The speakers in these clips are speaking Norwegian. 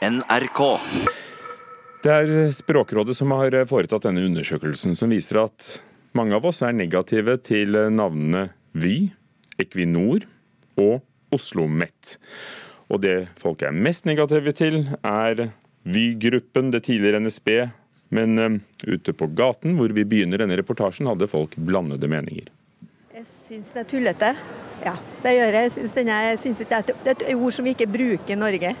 NRK. Det er Språkrådet som har foretatt denne undersøkelsen, som viser at mange av oss er negative til navnene Vy, Equinor og Oslo Met. Og det folk er mest negative til, er Vy-gruppen, det tidligere NSB. Men uh, ute på gaten hvor vi begynner denne reportasjen, hadde folk blandede meninger. Jeg syns det er tullete. Ja, det gjør jeg. Jeg syns, denne, jeg syns det er et ord som vi ikke bruker i Norge.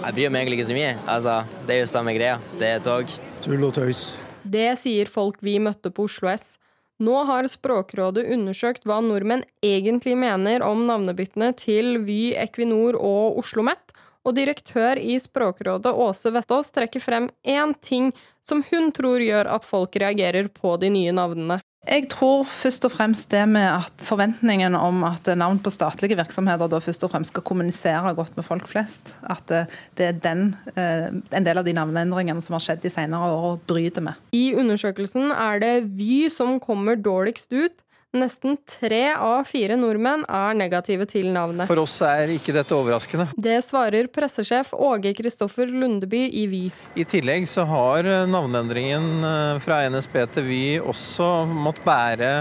Jeg bryr meg egentlig ikke så mye. Altså, det er jo samme greia. Det er tog. Tull og tøys. Det sier folk vi møtte på Oslo S. Nå har Språkrådet undersøkt hva nordmenn egentlig mener om navnebyttene til Vy, Equinor og Oslo OsloMet, og direktør i Språkrådet Åse Vettås trekker frem én ting som hun tror gjør at folk reagerer på de nye navnene. Jeg tror først og fremst det med at forventningen om at navn på statlige virksomheter da først og fremst skal kommunisere godt med folk flest, at det er den, eh, en del av de navneendringene som har skjedd de senere år, bryter med. I undersøkelsen er det Vy som kommer dårligst ut. Nesten tre av fire nordmenn er negative til navnet. For oss er ikke dette overraskende. Det svarer pressesjef Åge Kristoffer Lundeby i Vy. I tillegg så har navneendringen eh, fra NSB til Vy også måttet bære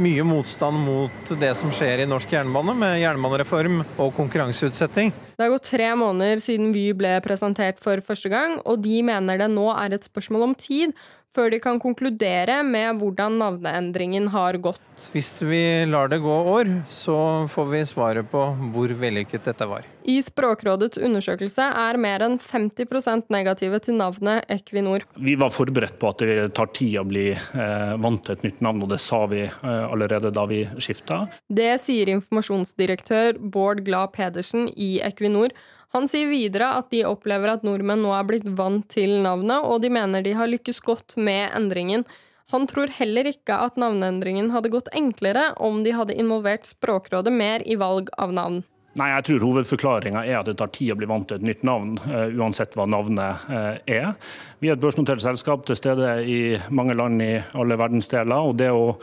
mye motstand mot det som skjer i norsk jernbane, med jernbanereform og konkurranseutsetting. Det har gått tre måneder siden Vy ble presentert for første gang, og de mener det nå er et spørsmål om tid før de kan konkludere med hvordan navneendringen har gått. Hvis vi lar det gå år, så får vi svaret på hvor vellykket dette var. I Språkrådets undersøkelse er mer enn 50% negative til navnet Equinor. Vi var forberedt på at det tar tid å bli eh, vant til et nytt navn, og det sa vi eh, allerede da vi skifta. Det sier informasjonsdirektør Bård Glad Pedersen i Equinor. Han sier videre at de opplever at nordmenn nå er blitt vant til navnet, og de mener de har lykkes godt med endringen. Han tror heller ikke at navneendringen hadde gått enklere om de hadde involvert Språkrådet mer i valg av navn. Nei, jeg tror Hovedforklaringa er at det tar tid å bli vant til et nytt navn, uh, uansett hva navnet uh, er. Vi er et børsnotert selskap til stede i mange land i alle verdensdeler. og det å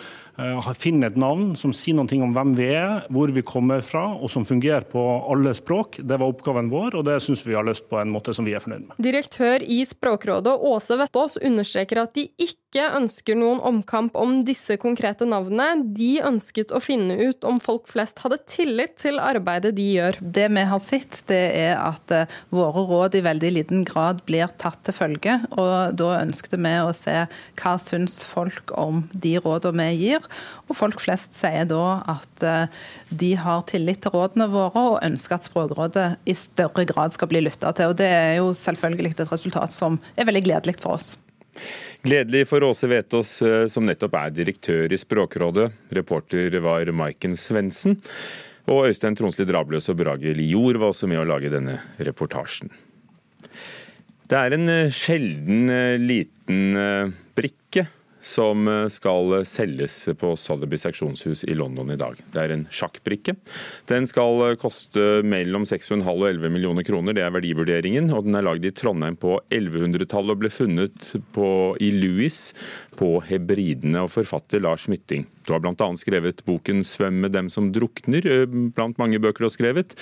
finne et navn som sier noe om hvem vi er, hvor vi kommer fra, og som fungerer på alle språk, det var oppgaven vår, og det syns vi har løst på en måte som vi er fornøyd med. Direktør i Språkrådet Åse Vettås understreker at de ikke ønsker noen omkamp om disse konkrete navnene. De ønsket å finne ut om folk flest hadde tillit til arbeidet de gjør. Det vi har sett, det er at eh, våre råd i veldig liten grad blir tatt til følge. og Da ønsket vi å se hva syns folk om de rådene vi gir. Og folk flest sier da at eh, de har tillit til rådene våre og ønsker at Språkrådet i større grad skal bli lytta til. og Det er jo selvfølgelig et resultat som er veldig gledelig for oss. Gledelig for Åse Vetås, eh, som nettopp er direktør i Språkrådet. Reporter var Maiken Svendsen. Og Øystein Tronsli Drabløs og Brage Lior var også med å lage denne reportasjen. Det er en eh, sjelden liten brikke som skal selges på Sotheby's seksjonshus i London i dag. Det er en sjakkbrikke. Den skal koste mellom 6,5 og 11 millioner kroner, det er verdivurderingen. og Den er lagd i Trondheim på 1100-tallet og ble funnet på, i Louis på Hebridene. og Forfatter Lars Mytting. Du har bl.a. skrevet boken 'Svøm med dem som drukner', blant mange bøker du har skrevet,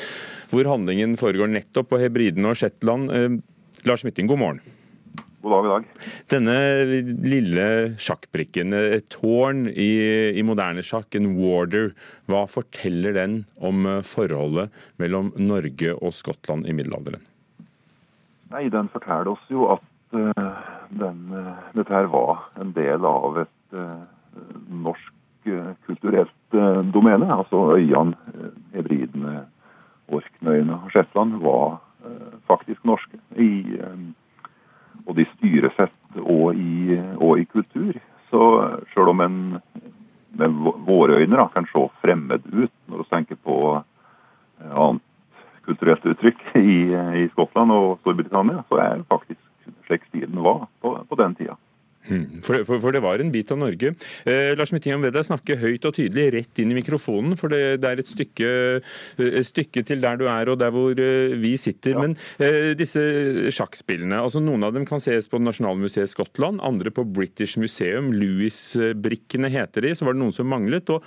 hvor handlingen foregår nettopp på Hebridene og Shetland. Lars Mytting, god morgen. God dag, god dag. Denne lille sjakkbrikken, et tårn i, i, moderne sjakk, en warder, hva forteller den om eh, forholdet mellom Norge og Skottland i middelalderen? Nei, Den forteller oss jo at uh, den, uh, dette her var en del av et uh, norsk kulturelt domene. Altså øyene, Hebridene, Orknøyene og Shetland var faktisk norske. I, både i styresett og i, og i kultur. Så sjøl om en med våre øyne da, kan se fremmed ut når vi tenker på eh, annet kulturelt uttrykk i, i Skottland og Storbritannia, så er det faktisk slik stilen var på, på den tida. Hmm. For, for, for, det var en bit av Norge. Eh, Lars Myttingham ved deg snakke høyt og tydelig rett inn i mikrofonen, for det, det er et stykke, et stykke, til der du er og der hvor eh, vi sitter. Ja. Men eh, disse sjakkspillene, altså noen av dem kan ses på Nasjonalmuseet Skottland, andre på British Museum. Louis-brikkene heter de, så var det noen som manglet. og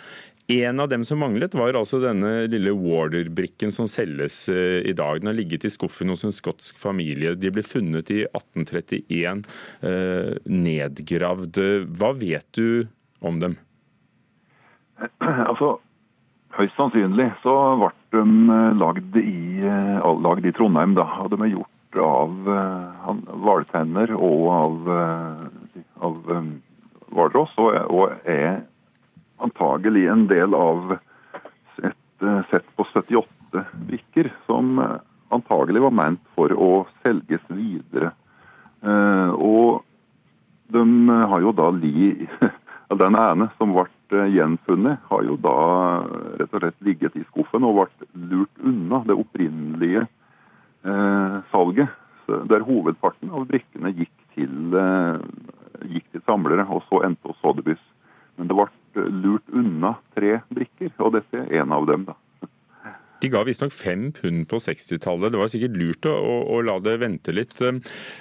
En av dem som manglet, var altså denne lille Warder-brikken som selges eh, i dag. Den har ligget i skuffen hos en skotsk familie. De ble funnet i 1831, eh, nedgravd. Hva vet du om dem? Altså, Høyst sannsynlig så ble de eh, lagd i, lagd i Trondheim. da, og De er gjort av hvaltenner og av, av hvalross, og, og antagelig en del av et eh, sett på 78 brikker som eh, antagelig var ment for å selges videre. Eh, og de har jo da li Den ene som ble gjenfunnet, har jo da rett og slett ligget i skuffen og ble lurt unna det opprinnelige salget. Der hovedparten av brikkene gikk til, gikk til samlere, og så endte hos Sotheby's. Men det ble lurt unna tre brikker, og dette er en av dem. da. De ga visstnok fem pund på 60-tallet. Det var sikkert lurt å, å, å, la det vente litt. Eh,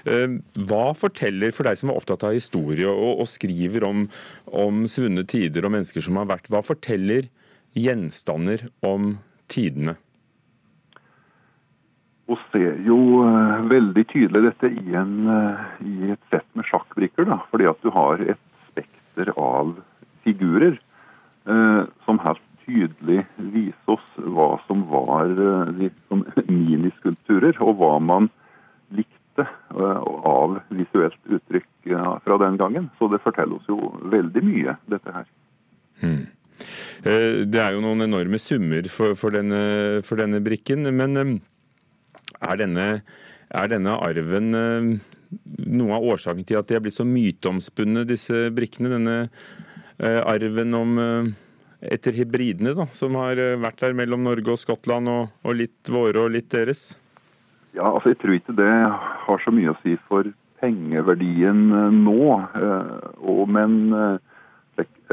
eh, hva forteller, for deg som er opptatt av historie og, og skriver om, om, svunne tider og mennesker som har vært, hva forteller gjenstander om tidene? Vi ser jo veldig tydelig dette i, en, i et sett med sjakkbrikker. da, fordi at du har et spekter av figurer eh, som helt tydelig viser oss hva som var liksom, miniskulpturer, og hva man likte eh, av visuelt uttrykk fra den gangen. Så det forteller oss jo veldig mye, dette her. Hmm. Det er jo noen enorme summer for, for, denne, for denne, brikken. Men er denne, er denne arven noe av årsaken til at de er blitt så myteomspunne, disse brikkene? Denne arven om eh, etter hybridene da, som har eh, vært der mellom Norge og Skottland, og, og litt våre og litt deres? Ja, altså Jeg tror ikke det har så mye å si for pengeverdien nå. Og, men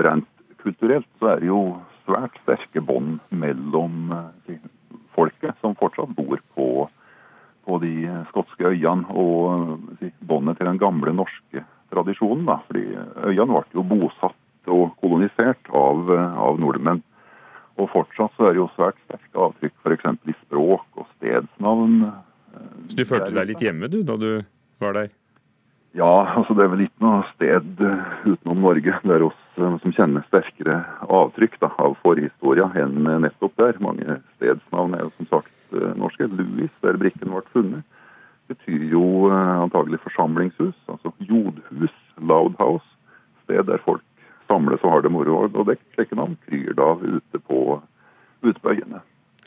rent kulturelt så er det jo svært sterke bånd mellom folket som fortsatt bor på, på de skotske øyene, og båndet til den gamle norske tradisjonen. da, fordi Øyene ble jo bosatt og kolonisert av, av, nordmenn. Og fortsatt så er det jo svært sterke avtrykk f.eks. i språk og stedsnavn. Så du følte deg litt hjemme du, da du var der? Ja, altså det er vel ikke noe sted utenom Norge der oss som kjenner sterkere avtrykk da, av forhistoria enn nettopp der. Mange stedsnavn er jo som sagt norske. Louis, der brikken ble funnet, betyr jo antagelig forsamlingshus, altså jodhus, loud house. Sted der folk har det moro. Og det slike man kryr da ute på, ute på.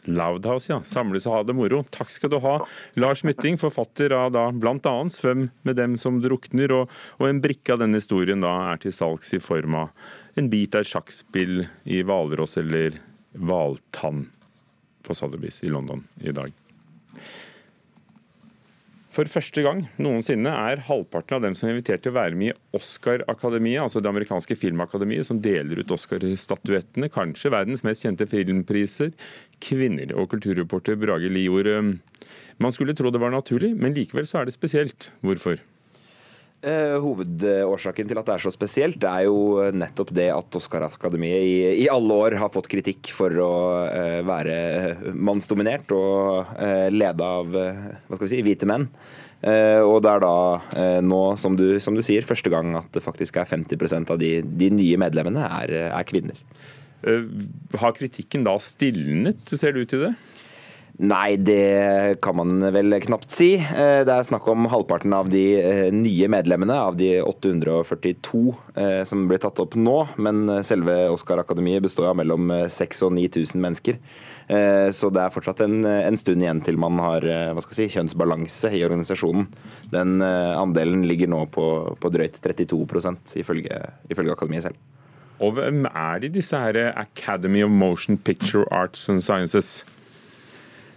Loudhouse, ja. Samles og ha det moro. Takk skal du ha. Lars Mytting, forfatter av da bl.a. 'Svøm med dem som drukner', og, og, en brikke av denne historien da er til salgs i form av en bit av et sjakkspill i hvalross eller hvaltann på Sotheby's i London i dag. For første gang noensinne er halvparten av dem som er invitert til å være med i Oscar-akademiet, altså det amerikanske filmakademiet, som deler ut Oscar-statuettene, kanskje verdens mest kjente filmpriser, kvinner. Og kulturreporter Brage Lior, eh, man skulle tro det var naturlig, men likevel så er det spesielt. Hvorfor? Eh, hovedårsaken til at det er så spesielt, er jo nettopp det at Oscar-akademiet i, i, alle år har fått kritikk for å uh, være mannsdominert og uh, lede av uh, hva skal vi si, hvite menn. og det er da nå, som du, som du, sier, første gang at det faktisk er 50 av de, de nye medlemmene er, er kvinner. Har kritikken da stilnet, ser det ut til det? Nei, det kan man vel knapt si. Eh, det er snakk om halvparten av de eh, nye medlemmene, av de 842 eh, som ble tatt opp nå. Men selve Oscar-akademiet består av mellom 6000 og 9000 mennesker. Så det er fortsatt en, en, stund igjen til man har si, kjønnsbalanse i organisasjonen. Den andelen ligger nå på, på drøyt 32 ifølge, ifølge akademiet selv. Og hvem er de, disse her Academy of Motion Picture Arts and Sciences?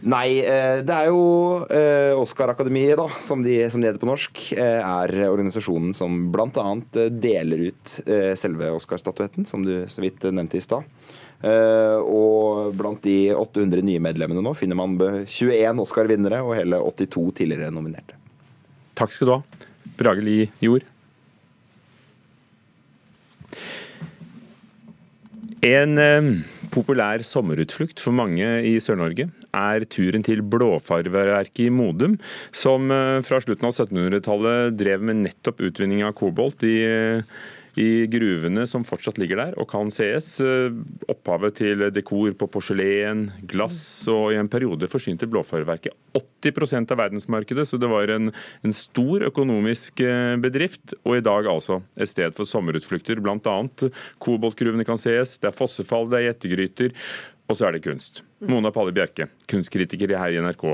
Nei, eh, det er jo eh, Oscar-akademiet, da, som de, som de, heter på norsk, eh, er organisasjonen som bl.a. deler ut selve Oscar-statuetten, som du så vidt nevnte i stad. Og blant de 800 nye medlemmene nå finner man 21 Oscar-vinnere og hele 82 tidligere nominerte. Takk skal du ha, Brage Li Jord. En populær sommerutflukt for mange i Sør-Norge er turen til blåfarververket i Modum, som eh, fra slutten av 1700-tallet drev med nettopp utvinning av kobolt i i gruvene som fortsatt ligger der og kan sees. Eh, opphavet til dekor på porselen, glass og i en periode forsynte blåfarverket 80% av verdensmarkedet, så det var en, en, stor økonomisk eh, bedrift. Og i dag altså et sted for sommerutflukter, bl.a. koboltgruvene kan sees, det er fossefall, det er gjettegryter, og så er det kunst. Mona Palle Bjerke, kunstkritiker her i NRK.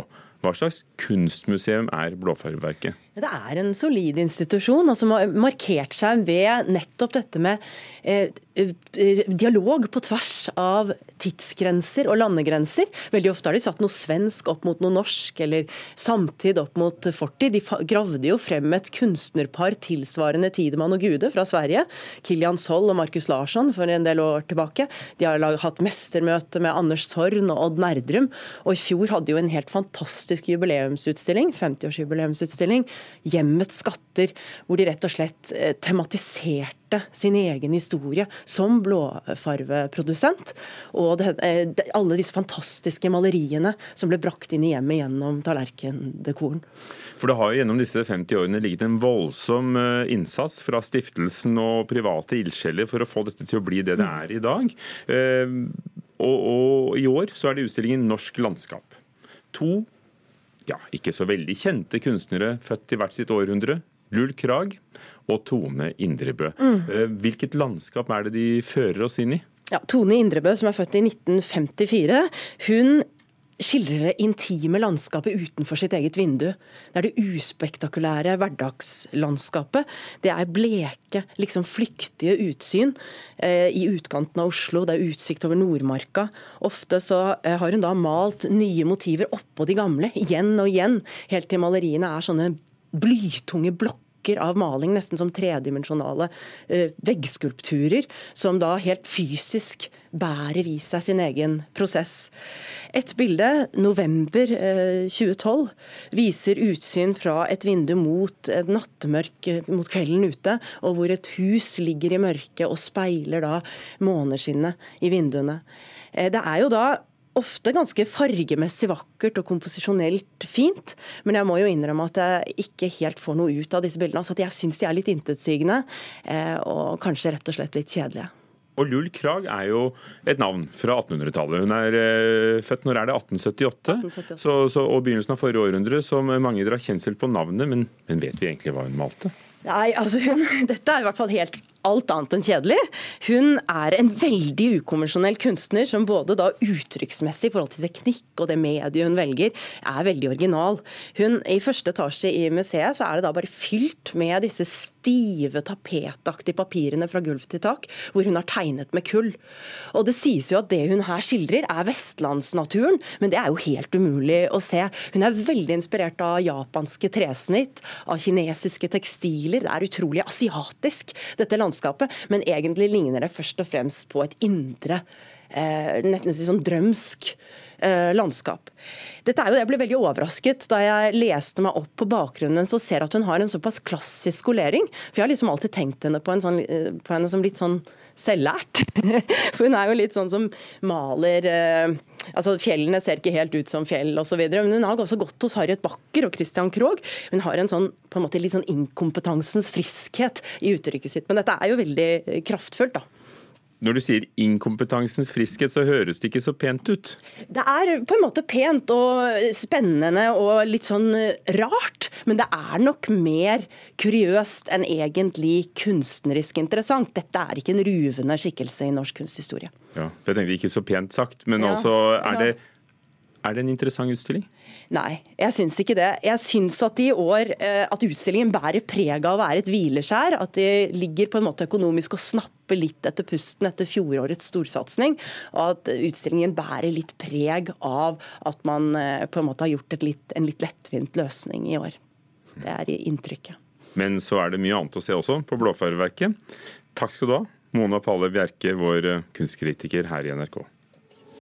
Hva slags kunstmuseum er Blåfarverket? Det er en solid institusjon som har markert seg ved nettopp dette med eh, eh, dialog på tvers av tidsgrenser og landegrenser. Veldig ofte har de satt noe svensk opp mot noe norsk, eller samtid opp mot fortid. De gravde jo frem et kunstnerpar tilsvarende Tidemann og Gude fra Sverige. Kilian Soll og Markus Larsson for en del år tilbake. De har hatt mestermøte med Anders Sorn og Odd Nerdrum. Og i fjor hadde jo en helt fantastisk jubileumsutstilling, 50-årsjubileumsutstilling 'Hjemmets skatter', hvor de rett og slett eh, tematiserte sin egen historie som blåfarveprodusent. Og det, det, alle disse fantastiske maleriene som ble brakt inn i hjemmet gjennom tallerkendekoren. For det har jo gjennom disse 50 årene ligget en voldsom eh, innsats fra stiftelsen og private ildsjeler for å få dette til å bli det det er i dag. Og, og i år så er det utstillingen Norsk landskap. To ja, ikke så veldig kjente kunstnere født i hvert sitt århundre. Lull Krag og Tone Indrebø. Mm. Eh, hvilket landskap er det de fører oss inn i? Ja, Tone Indrebø, som er født i 1954, hun skildrer det intime landskapet utenfor sitt eget vindu. Det er det uspektakulære hverdagslandskapet. Det er bleke, liksom flyktige utsyn eh, i utkanten av Oslo. Det er utsikt over Nordmarka. Ofte så eh, har hun da malt nye motiver oppå de gamle, igjen og igjen, helt til maleriene er sånne blytunge blokker av maling, nesten som tredimensjonale eh, veggskulpturer, som da helt fysisk bærer i seg sin egen prosess. Et bilde, november 2012, eh, viser utsyn fra et vindu mot et nattemørk, eh, mot kvelden ute, og hvor et hus ligger i mørket og speiler da måneskinnet i vinduene. Det er jo da ofte ganske fargemessig vakkert og komposisjonelt fint, men jeg må jo innrømme at jeg ikke helt får noe ut av disse bildene. Altså at jeg syns de er litt intetsigende, og kanskje rett og slett litt kjedelige. Og Lull Krag er jo et navn fra 1800-tallet. Hun er eh, født når er det 1878, 1878. Så, så, og begynnelsen av forrige århundre, som mange drar kjensel på navnet, men, men vet vi egentlig hva hun malte? Nei, altså hun, Dette er i hvert fall helt alt annet enn kjedelig. Hun er en veldig ukonvensjonell kunstner som både da uttrykksmessig i forhold til teknikk og det mediet hun velger, er veldig original. Hun, I første etasje i museet så er det da bare fylt med disse stive, tapetaktige papirene fra gulv til tak, hvor hun har tegnet med kull. Og Det sies jo at det hun her skildrer er vestlandsnaturen, men det er jo helt umulig å se. Hun er veldig inspirert av japanske tresnitt, av kinesiske tekstiler. Det er utrolig asiatisk, dette landskapet landskapet, men egentlig ligner det først og fremst på et indre, eh, nesten sånn drømsk eh, landskap. Dette er jo, Jeg ble veldig overrasket da jeg leste meg opp på bakgrunnen så ser at hun har en såpass klassisk skolering. For jeg har liksom alltid tenkt henne på, en sånn, eh, på henne som litt sånn selvlært. For hun er jo litt sånn som maler eh, altså Fjellene ser ikke helt ut som fjell osv. Men hun har også gått hos Harriet Backer og Christian Krohg. Hun har en sånn på en måte litt sånn inkompetansens friskhet i uttrykket sitt. Men dette er jo veldig kraftfullt, da. Når du sier inkompetansens friskhet, så høres det ikke så pent ut? Det er på en måte pent og spennende og litt sånn rart, men det er nok mer kuriøst enn egentlig kunstnerisk interessant. Dette er ikke en ruvende skikkelse i norsk kunsthistorie. Ja, jeg tenkte ikke så pent sagt, men ja, altså er det er det en interessant utstilling? Nei, jeg syns ikke det. Jeg syns at i år eh, at utstillingen bærer preg av å være et hvileskjær. At de ligger på en måte økonomisk og snapper litt etter pusten etter fjorårets storsatsing. Og at utstillingen bærer litt preg av at man eh, på en måte har gjort litt, en litt lettvint løsning i år. Det er inntrykket. Men så er det mye annet å se også på Blåfarverket. Takk skal du ha, Mona Palle Bjerke, vår kunstkritiker her i NRK.